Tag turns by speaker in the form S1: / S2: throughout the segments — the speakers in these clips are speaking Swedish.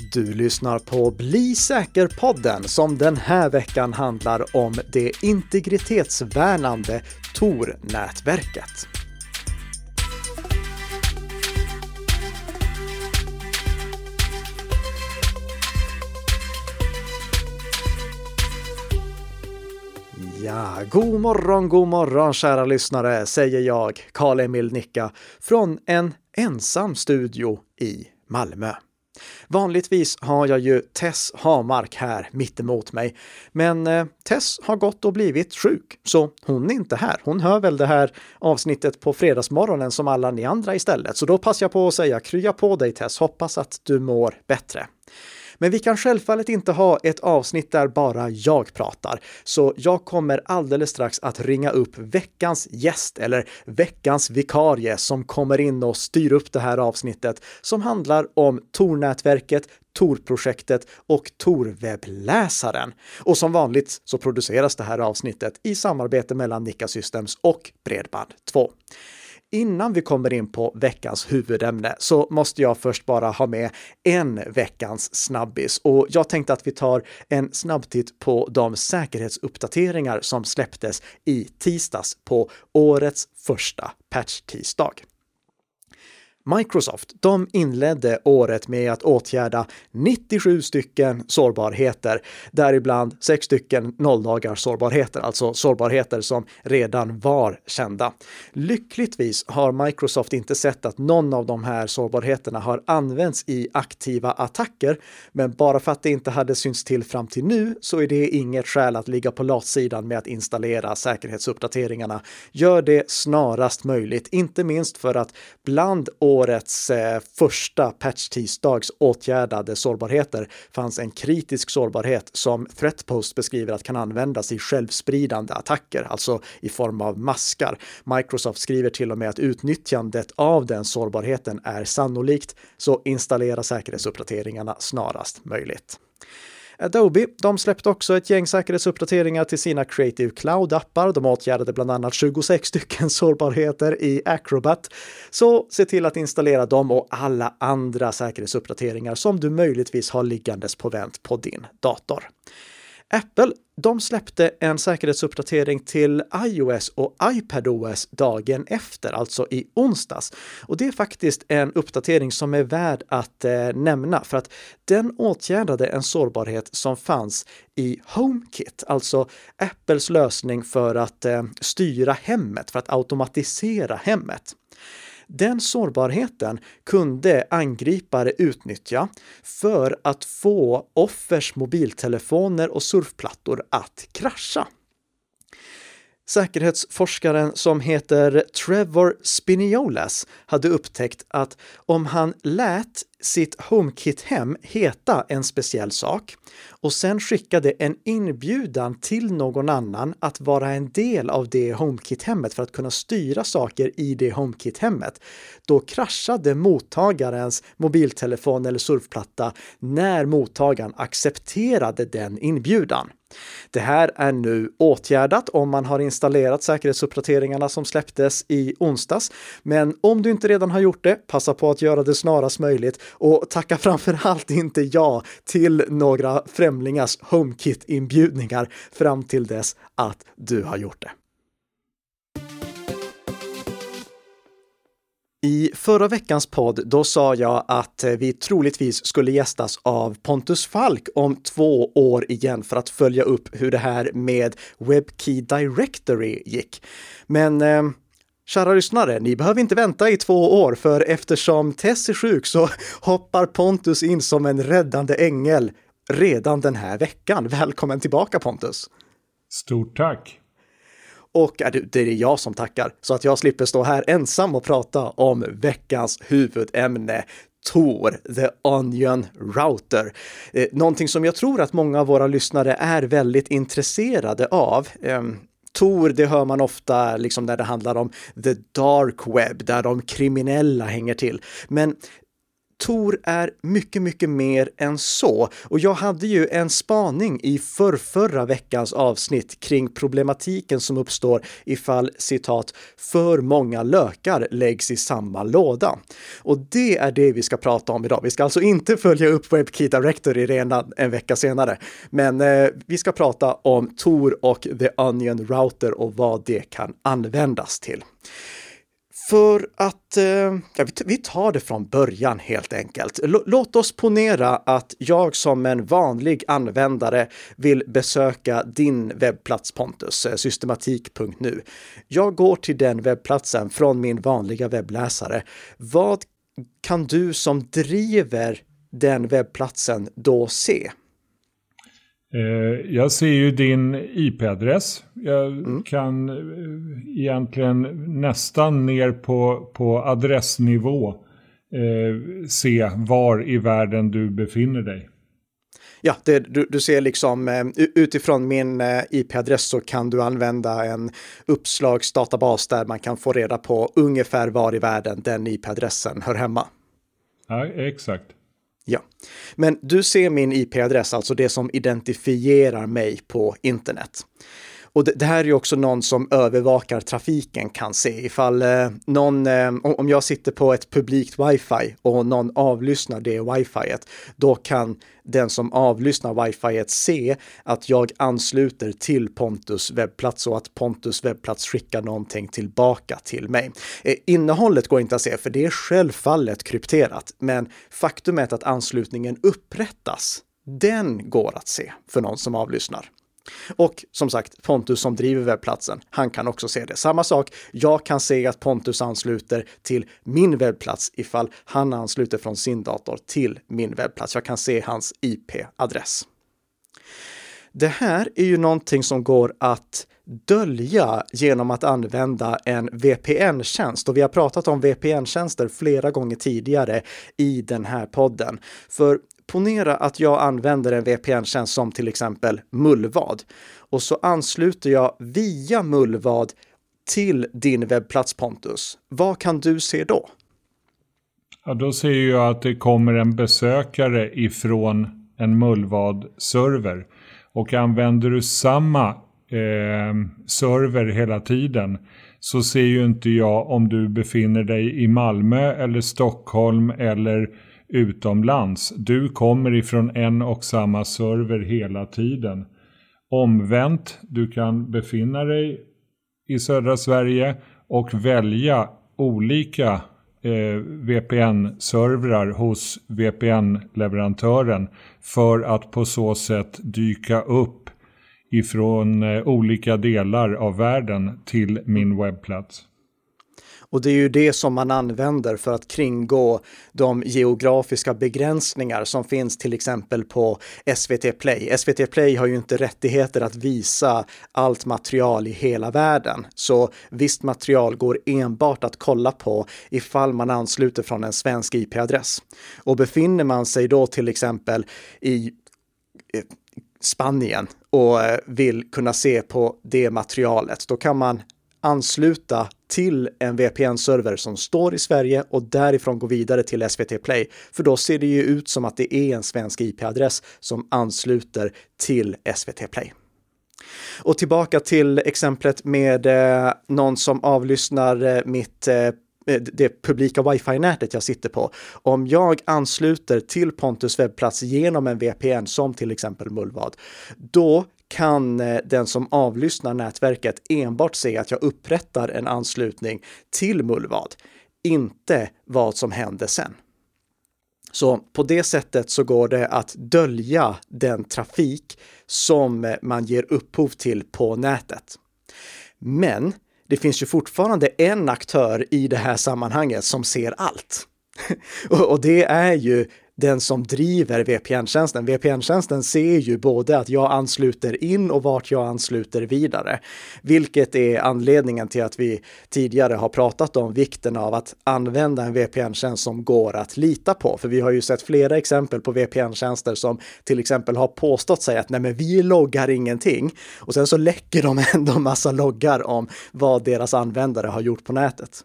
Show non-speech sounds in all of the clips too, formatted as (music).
S1: Du lyssnar på Bli säker-podden som den här veckan handlar om det integritetsvärnande Tor-nätverket. Ja, god morgon, god morgon kära lyssnare, säger jag, Karl-Emil Nicka, från en ensam studio i Malmö. Vanligtvis har jag ju Tess Hamark här mittemot mig, men eh, Tess har gått och blivit sjuk, så hon är inte här. Hon hör väl det här avsnittet på fredagsmorgonen som alla ni andra istället, så då passar jag på att säga krya på dig Tess, hoppas att du mår bättre. Men vi kan självfallet inte ha ett avsnitt där bara jag pratar, så jag kommer alldeles strax att ringa upp veckans gäst eller veckans vikarie som kommer in och styr upp det här avsnittet som handlar om Tor-nätverket, Tor-projektet och Tor-webbläsaren. Och som vanligt så produceras det här avsnittet i samarbete mellan Nika Systems och Bredband2. Innan vi kommer in på veckans huvudämne så måste jag först bara ha med en veckans snabbis och jag tänkte att vi tar en snabbtitt på de säkerhetsuppdateringar som släpptes i tisdags på årets första patch-tisdag. Microsoft, de inledde året med att åtgärda 97 stycken sårbarheter, däribland 6 stycken nolldagars sårbarheter, alltså sårbarheter som redan var kända. Lyckligtvis har Microsoft inte sett att någon av de här sårbarheterna har använts i aktiva attacker, men bara för att det inte hade synts till fram till nu så är det inget skäl att ligga på latsidan med att installera säkerhetsuppdateringarna. Gör det snarast möjligt, inte minst för att bland årets eh, första patch-tisdags åtgärdade sårbarheter fanns en kritisk sårbarhet som Threatpost beskriver att kan användas i självspridande attacker, alltså i form av maskar. Microsoft skriver till och med att utnyttjandet av den sårbarheten är sannolikt, så installera säkerhetsuppdateringarna snarast möjligt. Adobe, de släppte också ett gäng säkerhetsuppdateringar till sina Creative Cloud-appar. De åtgärdade bland annat 26 stycken (laughs) sårbarheter i Acrobat. Så se till att installera dem och alla andra säkerhetsuppdateringar som du möjligtvis har liggandes på vänt på din dator. Apple, de släppte en säkerhetsuppdatering till iOS och iPadOS dagen efter, alltså i onsdags. Och det är faktiskt en uppdatering som är värd att eh, nämna för att den åtgärdade en sårbarhet som fanns i HomeKit, alltså Apples lösning för att eh, styra hemmet, för att automatisera hemmet. Den sårbarheten kunde angripare utnyttja för att få offers mobiltelefoner och surfplattor att krascha. Säkerhetsforskaren som heter Trevor Spiniolas hade upptäckt att om han lät sitt HomeKit-hem heta en speciell sak och sen skickade en inbjudan till någon annan att vara en del av det HomeKit-hemmet för att kunna styra saker i det HomeKit-hemmet, då kraschade mottagarens mobiltelefon eller surfplatta när mottagaren accepterade den inbjudan. Det här är nu åtgärdat om man har installerat säkerhetsuppdateringarna som släpptes i onsdags. Men om du inte redan har gjort det, passa på att göra det snarast möjligt och tacka framför allt inte ja till några främlingars HomeKit-inbjudningar fram till dess att du har gjort det. I förra veckans podd, då sa jag att eh, vi troligtvis skulle gästas av Pontus Falk om två år igen för att följa upp hur det här med WebKey Directory gick. Men eh, Kära lyssnare, ni behöver inte vänta i två år, för eftersom Tess är sjuk så (laughs) hoppar Pontus in som en räddande ängel redan den här veckan. Välkommen tillbaka Pontus!
S2: Stort tack!
S1: Och det är jag som tackar, så att jag slipper stå här ensam och prata om veckans huvudämne, Tor, The Onion Router. Eh, någonting som jag tror att många av våra lyssnare är väldigt intresserade av. Tor, det hör man ofta liksom när det handlar om the dark web, där de kriminella hänger till. Men Tor är mycket, mycket mer än så. Och jag hade ju en spaning i förrförra veckans avsnitt kring problematiken som uppstår ifall citat för många lökar läggs i samma låda. Och det är det vi ska prata om idag. Vi ska alltså inte följa upp WebKey i redan en vecka senare, men eh, vi ska prata om Tor och The Onion Router och vad det kan användas till. För att, eh, ja, vi tar det från början helt enkelt. låt oss ponera att jag som en vanlig användare vill besöka din webbplats Pontus, eh, systematik.nu. Jag går till den webbplatsen från min vanliga webbläsare. Vad kan du som driver den webbplatsen då se?
S2: Eh, jag ser ju din IP-adress. Jag mm. kan eh, egentligen nästan ner på, på adressnivå eh, se var i världen du befinner dig.
S1: Ja, det, du, du, ser liksom eh, utifrån min IP-adress så kan du använda en uppslagsdatabas där man kan få reda på ungefär var i världen den IP-adressen hör hemma.
S2: Ja, exakt.
S1: Ja, men du ser min IP-adress, alltså det som identifierar mig på internet. Och det, det, här är ju också någon som övervakar trafiken kan se ifall eh, någon, eh, om jag sitter på ett publikt wifi och någon avlyssnar det wifiet, då kan den som avlyssnar wifiet se att jag ansluter till Pontus webbplats och att Pontus webbplats skickar någonting tillbaka till mig. Eh, innehållet går inte att se för det är självfallet krypterat, men faktumet att anslutningen upprättas, den går att se för någon som avlyssnar. Och som sagt, Pontus som driver webbplatsen, han kan också se det. Samma sak, jag kan se att Pontus ansluter till min webbplats ifall han ansluter från sin dator till min webbplats. Jag kan se hans IP-adress. Det här är ju någonting som går att dölja genom att använda en VPN-tjänst. Och vi har pratat om VPN-tjänster flera gånger tidigare i den här podden. För Ponera att jag använder en VPN-tjänst som till exempel Mullvad och så ansluter jag via Mullvad till din webbplats Pontus. Vad kan du se då?
S2: Ja, då ser jag att det kommer en besökare ifrån en Mullvad-server. Och använder du samma eh, server hela tiden så ser ju inte jag om du befinner dig i Malmö eller Stockholm eller utomlands. Du kommer ifrån en och samma server hela tiden. Omvänt, du kan befinna dig i södra Sverige och välja olika eh, VPN-servrar hos VPN-leverantören för att på så sätt dyka upp ifrån eh, olika delar av världen till min webbplats.
S1: Och det är ju det som man använder för att kringgå de geografiska begränsningar som finns till exempel på SVT Play. SVT Play har ju inte rättigheter att visa allt material i hela världen, så visst material går enbart att kolla på ifall man ansluter från en svensk IP-adress. Och befinner man sig då till exempel i eh, Spanien och eh, vill kunna se på det materialet, då kan man ansluta till en VPN-server som står i Sverige och därifrån gå vidare till SVT Play. För då ser det ju ut som att det är en svensk IP-adress som ansluter till SVT Play. Och tillbaka till exemplet med eh, någon som avlyssnar eh, mitt eh, det publika wifi-nätet jag sitter på. Om jag ansluter till Pontus webbplats genom en VPN som till exempel Mullvad, då kan eh, den som avlyssnar nätverket enbart se att jag upprättar en anslutning till Mullvad, inte vad som händer sen. Så på det sättet så går det att dölja den trafik som eh, man ger upphov till på nätet. Men det finns ju fortfarande en aktör i det här sammanhanget som ser allt. (laughs) och det är ju den som driver VPN-tjänsten. VPN-tjänsten ser ju både att jag ansluter in och vart jag ansluter vidare, vilket är anledningen till att vi tidigare har pratat om vikten av att använda en VPN-tjänst som går att lita på. För vi har ju sett flera exempel på VPN-tjänster som till exempel har påstått sig att nej, men vi loggar ingenting och sen så läcker de (laughs) ändå massa loggar om vad deras användare har gjort på nätet.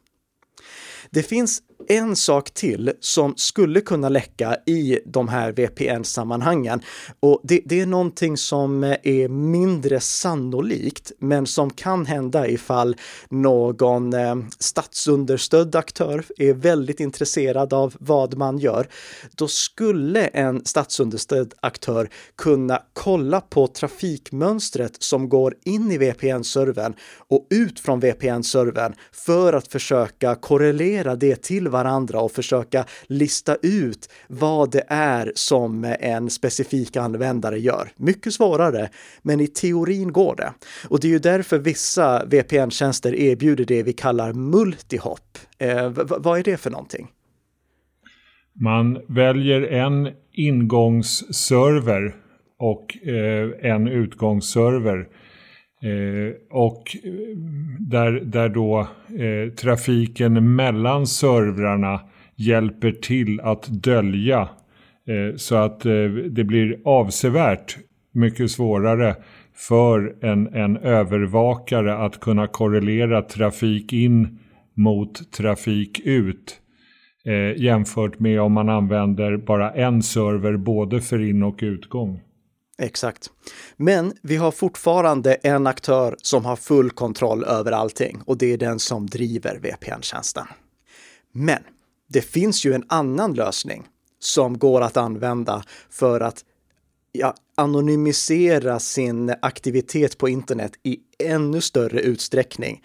S1: Det finns en sak till som skulle kunna läcka i de här VPN-sammanhangen. Och det, det, är någonting som är mindre sannolikt, men som kan hända ifall någon eh, statsunderstödd aktör är väldigt intresserad av vad man gör. Då skulle en statsunderstödd aktör kunna kolla på trafikmönstret som går in i VPN-servern och ut från VPN-servern för att försöka korrelera det till varandra och försöka lista ut vad det är som en specifik användare gör. Mycket svårare, men i teorin går det. Och det är ju därför vissa VPN-tjänster erbjuder det vi kallar multihop. Eh, vad är det för någonting?
S2: Man väljer en ingångsserver och eh, en utgångsserver Eh, Eh, och eh, där, där då eh, trafiken mellan servrarna hjälper till att dölja eh, så att eh, det blir avsevärt mycket svårare för en, en övervakare att kunna korrelera trafik in mot trafik ut eh, jämfört med om man använder bara en server både för in och utgång.
S1: Exakt. Men vi har fortfarande en aktör som har full kontroll över allting och det är den som driver VPN-tjänsten. Men det finns ju en annan lösning som går att använda för att ja, anonymisera sin aktivitet på internet i ännu större utsträckning.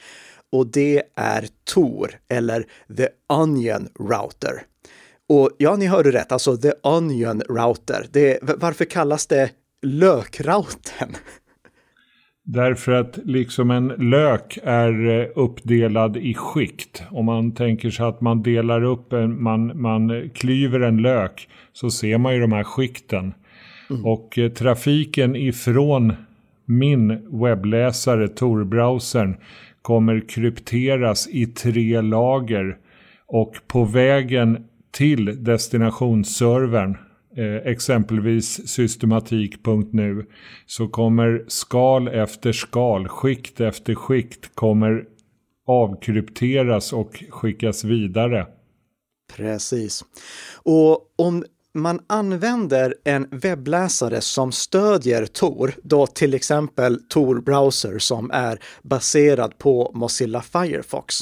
S1: Och det är Tor eller The Onion Router. Och ja, ni hörde rätt, alltså The Onion Router. Det, varför kallas det lökrauten?
S2: Därför att liksom en lök är eh, uppdelad i skikt. Om man tänker sig att man delar upp, en, man, man klyver en lök så ser man ju de här skikten. Mm. Och eh, trafiken ifrån min webbläsare, Tor-browsern, kommer krypteras i tre lager. Och på vägen till destinationsservern eh, exempelvis systematik.nu så kommer skal efter skal, skikt efter skikt kommer avkrypteras och skickas vidare.
S1: Precis. Och om man använder en webbläsare som stödjer Tor, då till exempel Tor Browser som är baserad på Mozilla Firefox,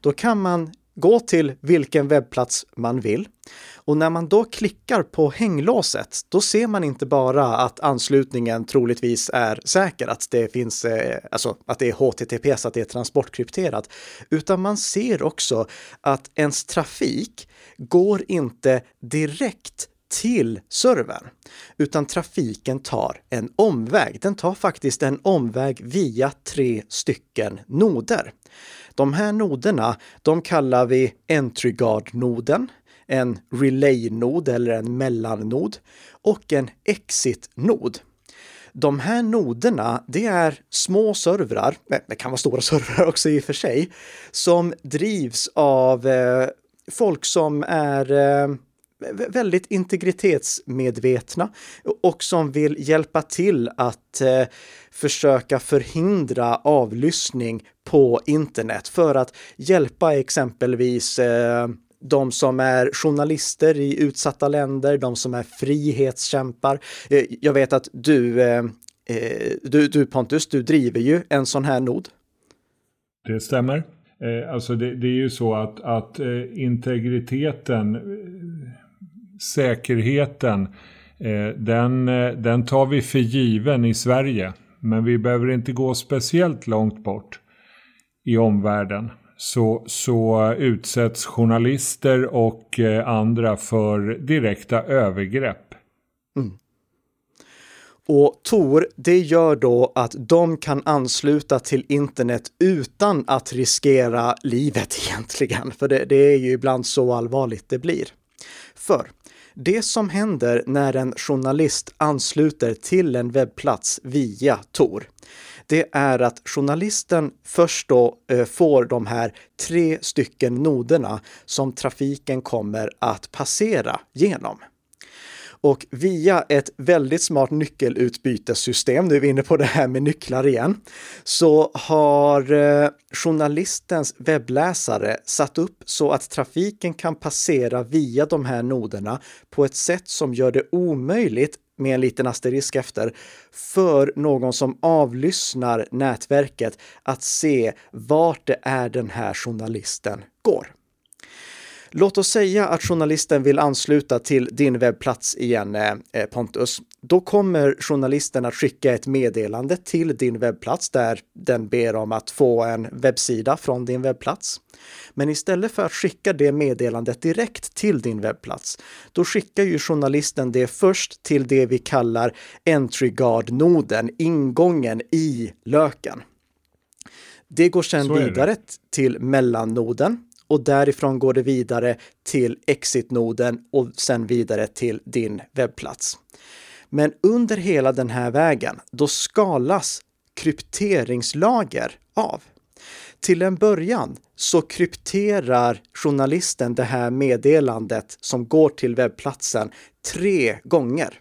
S1: då kan man gå till vilken webbplats man vill. Och när man då klickar på hänglåset, då ser man inte bara att anslutningen troligtvis är säker, att det finns, eh, alltså att det är HTTP, så att det är transportkrypterat, utan man ser också att ens trafik går inte direkt till servern, utan trafiken tar en omväg. Den tar faktiskt en omväg via tre stycken noder. De här noderna, de kallar vi EntryGuard-noden, en relay-nod eller en mellannod och en exit-nod. De här noderna, det är små servrar, det kan vara stora (laughs) servrar också i och för sig, som drivs av eh, folk som är eh, väldigt integritetsmedvetna och som vill hjälpa till att eh, försöka förhindra avlyssning på internet för att hjälpa exempelvis eh, de som är journalister i utsatta länder, de som är frihetskämpar. Eh, jag vet att du, eh, eh, du, du Pontus, du driver ju en sån här nod.
S2: Det stämmer. Eh, alltså det, det är ju så att, att integriteten, säkerheten, eh, den, eh, den tar vi för given i Sverige. Men vi behöver inte gå speciellt långt bort i omvärlden så, så utsätts journalister och eh, andra för direkta övergrepp. Mm.
S1: Och Tor, det gör då att de kan ansluta till internet utan att riskera livet (laughs) egentligen, för det, det är ju ibland så allvarligt det blir. För det som händer när en journalist ansluter till en webbplats via Tor, det är att journalisten först då eh, får de här tre stycken noderna som trafiken kommer att passera genom. Och via ett väldigt smart nyckelutbytessystem, nu är vi inne på det här med nycklar igen, så har eh, journalistens webbläsare satt upp så att trafiken kan passera via de här noderna på ett sätt som gör det omöjligt med en liten asterisk efter, för någon som avlyssnar nätverket att se vart det är den här journalisten går. Låt oss säga att journalisten vill ansluta till din webbplats igen, eh, eh, Pontus. Då kommer journalisten att skicka ett meddelande till din webbplats där den ber om att få en webbsida från din webbplats. Men istället för att skicka det meddelandet direkt till din webbplats, då skickar ju journalisten det först till det vi kallar entry noden ingången i löken. Det går sedan vidare till mellannoden och därifrån går det vidare till exitnoden och sen vidare till din webbplats. Men under hela den här vägen, då skalas krypteringslager av. Till en början så krypterar journalisten det här meddelandet som går till webbplatsen tre gånger.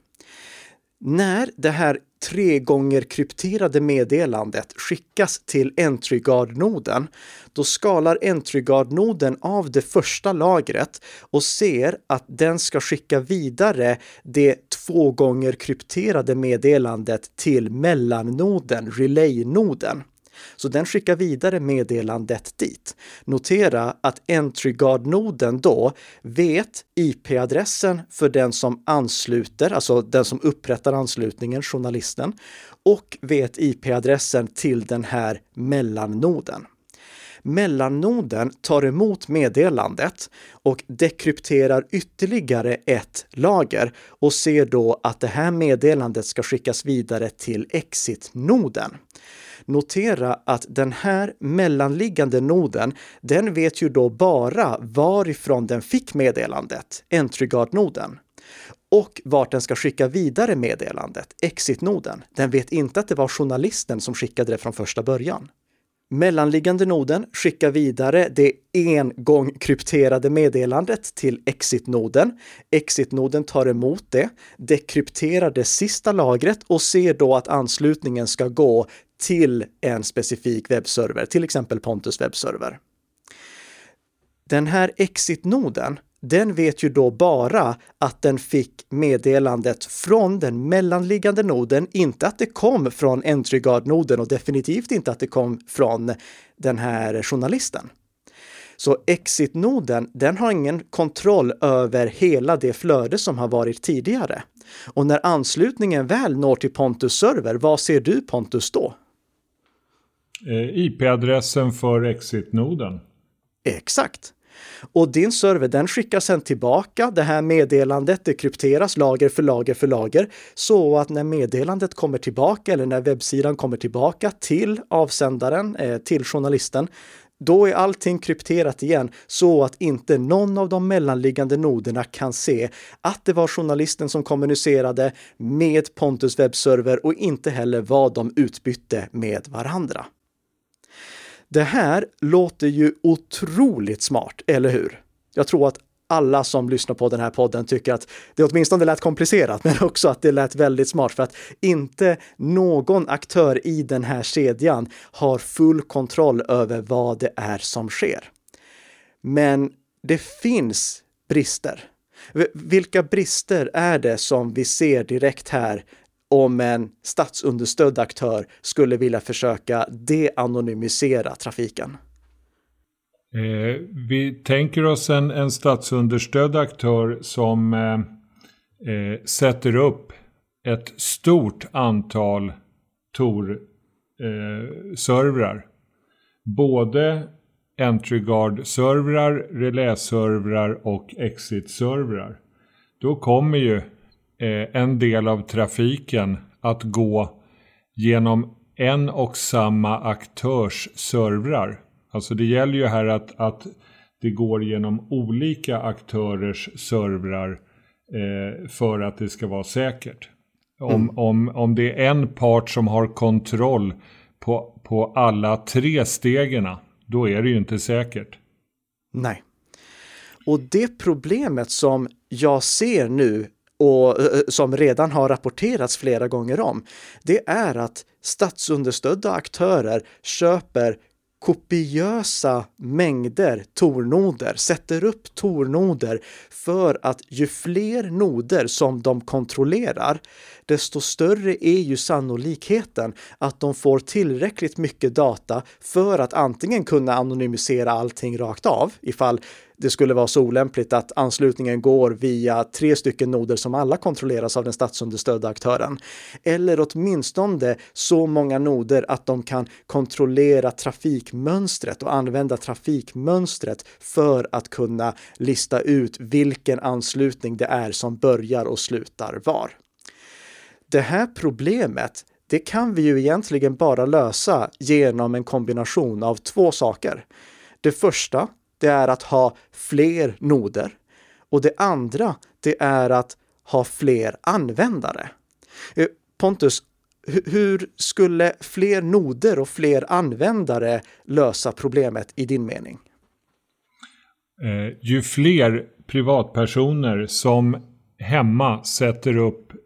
S1: När det här tre gånger krypterade meddelandet skickas till EntryGuard-noden, då skalar EntryGuard-noden av det första lagret och ser att den ska skicka vidare det två gånger krypterade meddelandet till mellannoden, relay-noden. Så den skickar vidare meddelandet dit. Notera att EntryGuard-noden då vet IP-adressen för den som ansluter, alltså den som upprättar anslutningen, journalisten, och vet IP-adressen till den här mellannoden. Mellannoden tar emot meddelandet och dekrypterar ytterligare ett lager och ser då att det här meddelandet ska skickas vidare till exit-noden. Notera att den här mellanliggande noden, den vet ju då bara varifrån den fick meddelandet, EntryGuard-noden och vart den ska skicka vidare meddelandet, exit-noden. Den vet inte att det var journalisten som skickade det från första början. Mellanliggande noden skickar vidare det en gång krypterade meddelandet till exit-noden. Exit-noden tar emot det, dekrypterar det sista lagret och ser då att anslutningen ska gå till en specifik webbserver, till exempel Pontus webbserver. Den här exit-noden, den vet ju då bara att den fick meddelandet från den mellanliggande noden, inte att det kom från EntryGuard-noden och definitivt inte att det kom från den här journalisten. Så exit-noden, den har ingen kontroll över hela det flöde som har varit tidigare. Och när anslutningen väl når till Pontus server, vad ser du Pontus då?
S2: Eh, IP-adressen för exit-noden.
S1: Exakt. Och din server den skickar sedan tillbaka. Det här meddelandet, det krypteras lager för lager för lager, så att när meddelandet kommer tillbaka eller när webbsidan kommer tillbaka till avsändaren, eh, till journalisten, då är allting krypterat igen. Så att inte någon av de mellanliggande noderna kan se att det var journalisten som kommunicerade med Pontus webbserver och inte heller vad de utbytte med varandra. Det här låter ju otroligt smart, eller hur? Jag tror att alla som lyssnar på den här podden tycker att det åtminstone lät komplicerat, (laughs) men också att det lät väldigt smart för att inte någon aktör i den här kedjan har full kontroll över vad det är som sker. Men det finns brister. Vilka brister är det som vi ser direkt här om en statsunderstödd aktör skulle vilja försöka de-anonymisera trafiken?
S2: Eh, vi tänker oss en, en statsunderstödd aktör som eh, eh, sätter upp ett stort antal Tor-servrar. Eh, Både EntryGuard-servrar, relä-servrar och exit-servrar. Då kommer ju en del av trafiken att gå genom en och samma aktörs servrar. Alltså det gäller ju här att, att det går genom olika aktörers servrar eh, för att det ska vara säkert. Om, mm. om, om det är en part som har kontroll på, på alla tre stegen, då är det ju inte säkert.
S1: Nej. Och det problemet som jag ser nu och eh, eh, som redan har rapporterats flera gånger om, det är att statsunderstödda aktörer köper kopiösa mängder tornoder, sätter upp tornoder för att ju fler noder som de kontrollerar, desto större är ju sannolikheten att de får tillräckligt mycket data för att antingen kunna anonymisera allting rakt av ifall det skulle vara så olämpligt att anslutningen går via tre stycken noder som alla kontrolleras av den statsunderstödda aktören. Eller åtminstone så många noder att de kan kontrollera trafikmönstret och använda trafikmönstret för att kunna lista ut vilken anslutning det är som börjar och slutar var. Det här problemet det kan vi ju egentligen bara lösa genom en kombination av två saker. Det första, det är att ha fler noder. Och det andra, det är att ha fler användare. Eh, Pontus, hur skulle fler noder och fler användare lösa problemet i din mening?
S2: Eh, ju fler privatpersoner som hemma sätter upp eh,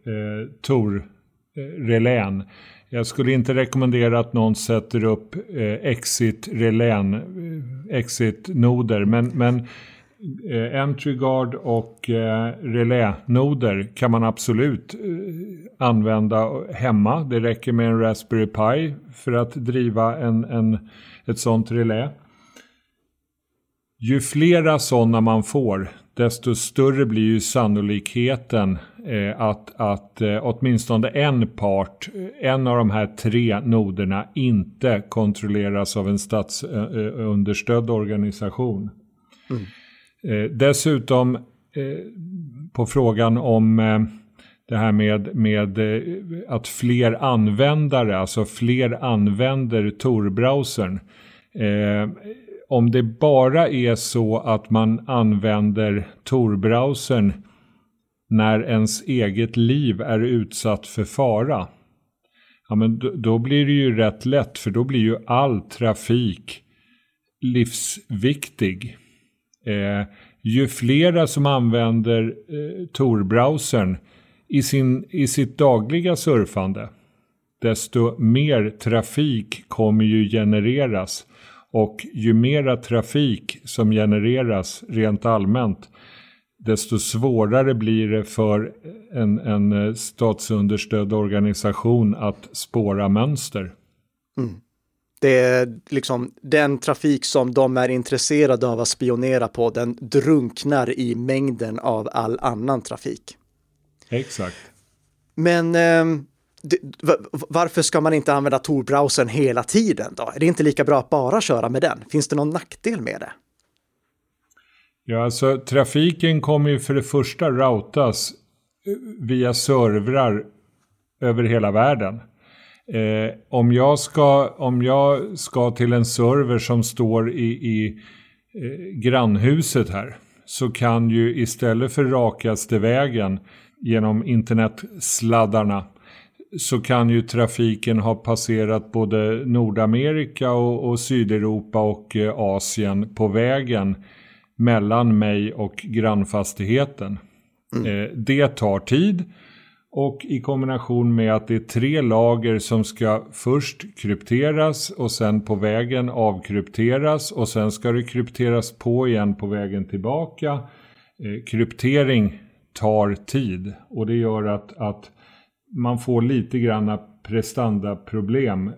S2: Tor-relän eh, jag skulle inte rekommendera att någon sätter upp eh, exit-relän, exit-noder, eh, men, men eh, entry guard och eh, relänoder kan man absolut använda hemma. Det räcker med en Raspberry Pi för att driva en, en, ett sånt relä. Ju flera sådana man får, desto större blir ju sannolikheten att, att eh, åtminstone en part, en av de här tre noderna, inte kontrolleras av en statsunderstödd organisation. Mm. Eh, dessutom eh, på frågan om eh, det här med, med eh, att fler användare, alltså fler använder Tor-browsern om det bara är så att man använder Tor-browsern när ens eget liv är utsatt för fara. Ja, men då, då, blir det ju rätt lätt för då blir ju all trafik livsviktig. Eh, ju flera som använder eh, Tor-browsern i, sin, i sitt dagliga surfande, desto mer trafik kommer ju genereras och ju mera trafik som genereras rent allmänt, desto svårare blir det för en, en statsunderstödd organisation att spåra mönster. Mm.
S1: Det är liksom den trafik som de är intresserade av att spionera på, den drunknar i mängden av all annan trafik.
S2: Exakt.
S1: Men eh, varför ska man inte använda Tor-browsern hela tiden då? Är det inte lika bra att bara köra med den? Finns det någon nackdel med det?
S2: Ja, alltså trafiken kommer ju för det första routas eh, via servrar över hela världen. Eh, om, jag ska, om jag ska till en server som står i, i eh, grannhuset här så kan ju istället för rakaste vägen genom internetsladdarna så kan ju trafiken ha passerat både Nordamerika och, och Sydeuropa och eh, Asien på vägen mellan mig och grannfastigheten. Mm. Eh, det tar tid och i kombination med att det är tre lager som ska först krypteras och sen på vägen avkrypteras och sen ska det krypteras på igen på vägen tillbaka. Eh, kryptering tar tid och det gör att, att man får lite granna prestandaproblem eh,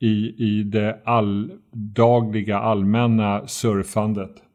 S2: i, i det alldagliga allmänna surfandet.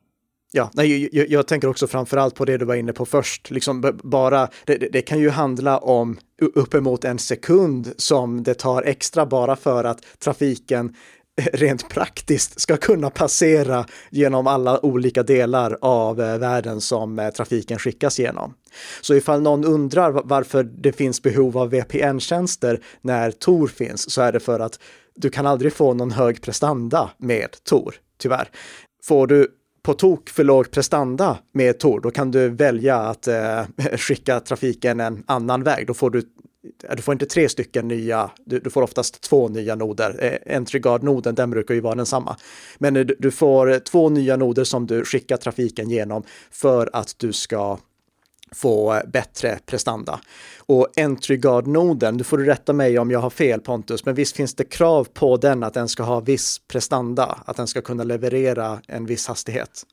S1: Ja, nej, jag, jag, tänker också framförallt på det du var inne på först, liksom bara, det, det, kan ju handla om uppemot en sekund som det tar extra bara för att trafiken (laughs) rent praktiskt ska kunna passera genom alla olika delar av eh, världen som eh, trafiken skickas genom. Så ifall någon undrar varför det finns behov av VPN-tjänster när Tor finns så är det för att du kan aldrig få någon hög prestanda med Tor, tyvärr. Får du på tok för låg prestanda med Tor, då kan du välja att eh, (laughs) skicka trafiken en annan väg. Då får du du får inte tre stycken nya, du, du får oftast två nya noder. Eh, Entry-guard-noden, den brukar ju vara densamma. Men eh, du, du, får två nya noder som du skickar trafiken genom för att du ska få bättre prestanda. Och EntryGuard-noden, du får rätta mig om jag har fel Pontus, men visst finns det krav på den att den ska ha viss prestanda, att den ska kunna leverera en viss hastighet?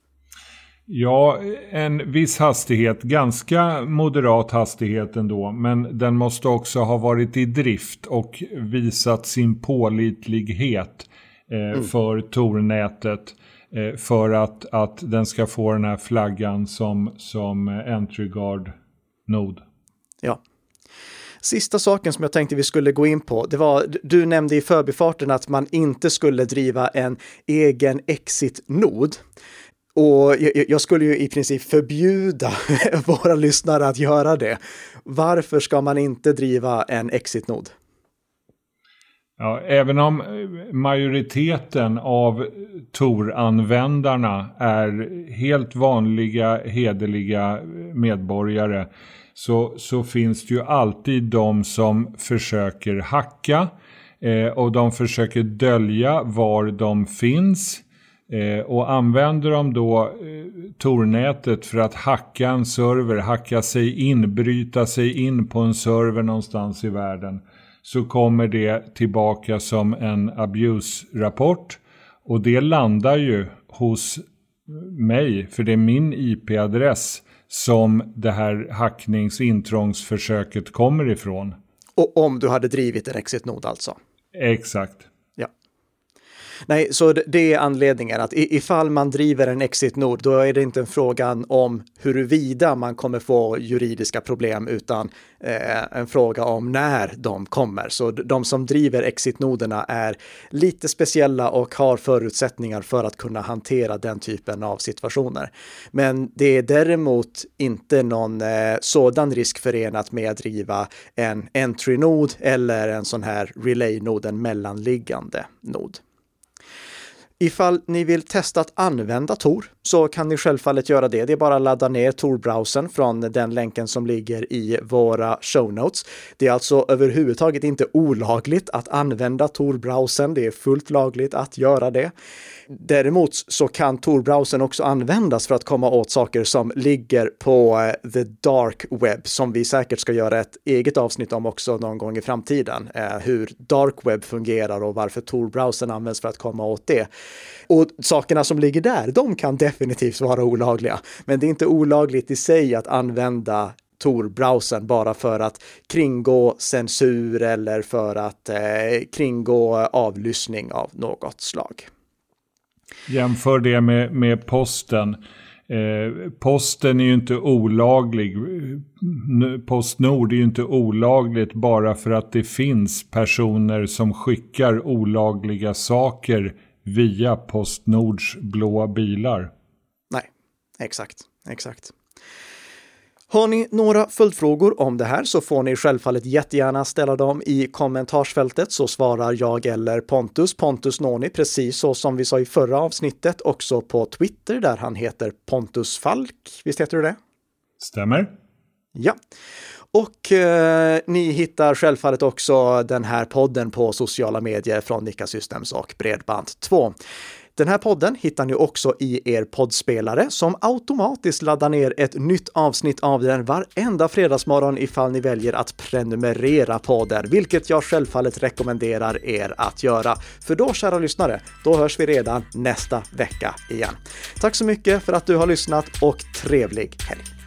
S2: Ja, en viss hastighet, ganska moderat hastighet ändå, men den måste också ha varit i drift och visat sin pålitlighet eh, mm. för tornätet Eh, för att, att den ska få den här flaggan som, som entryguard node.
S1: Ja. Sista saken som jag tänkte vi skulle gå in på, det var, du nämnde i förbifarten att man inte skulle driva en egen exit-nod. Och jag skulle ju i princip förbjuda (laughs) våra lyssnare att göra det. Varför ska man inte driva en exit-nod?
S2: Ja, även om eh, majoriteten av Tor-användarna är helt vanliga, hederliga eh, medborgare så, så finns det ju alltid de som försöker hacka eh, och de försöker dölja var de finns. Eh, och använder de då eh, Tornätet för att hacka en server, hacka sig in, bryta sig in på en server någonstans i världen så kommer det tillbaka som en abuse-rapport och det landar ju hos mig, för det är min IP-adress som det här hacknings intrångsförsöket kommer ifrån.
S1: Och om du hade drivit en exit-nod alltså?
S2: Exakt.
S1: Nej, så det är anledningen att ifall man driver en exit-nod, då är det inte en frågan om huruvida man kommer få juridiska problem, utan eh, en fråga om när de kommer. Så de som driver exit-noderna är lite speciella och har förutsättningar för att kunna hantera den typen av situationer. Men det är däremot inte någon eh, sådan risk förenat med att driva en entry-nod eller en sån här relay-nod, en mellanliggande nod. Ifall ni vill testa att använda Tor så kan ni självfallet göra det. Det är bara att ladda ner Tor-browsern från den länken som ligger i våra show notes. Det är alltså överhuvudtaget inte olagligt att använda Tor-browsern. Det är fullt lagligt att göra det. Däremot så kan Tor-browsern också användas för att komma åt saker som ligger på eh, the dark web, som vi säkert ska göra ett eget avsnitt om också någon gång i framtiden. Eh, hur dark web fungerar och varför Tor-browsern används för att komma åt det. Och sakerna som ligger där, de kan definitivt vara olagliga. Men det är inte olagligt i sig att använda Tor-browsern bara för att kringgå censur eller för att eh, kringgå avlyssning av något slag.
S2: Jämför det med, med posten. Eh, posten är ju inte olaglig. Postnord är ju inte olagligt bara för att det finns personer som skickar olagliga saker via Postnords blåa bilar.
S1: Nej, exakt, exakt. Har ni några följdfrågor om det här så får ni självfallet jättegärna ställa dem i kommentarsfältet så svarar jag eller Pontus, Pontus Noni, precis så som vi sa i förra avsnittet, också på Twitter där han heter Pontus Falk. Visst heter du det?
S2: Stämmer.
S1: Ja. Och eh, ni hittar självfallet också den här podden på sociala medier från Nika Systems och Bredband2. Den här podden hittar ni också i er poddspelare som automatiskt laddar ner ett nytt avsnitt av den varenda fredagsmorgon ifall ni väljer att prenumerera på den, vilket jag självfallet rekommenderar er att göra. För då, kära lyssnare, då hörs vi redan nästa vecka igen. Tack så mycket för att du har lyssnat och trevlig helg!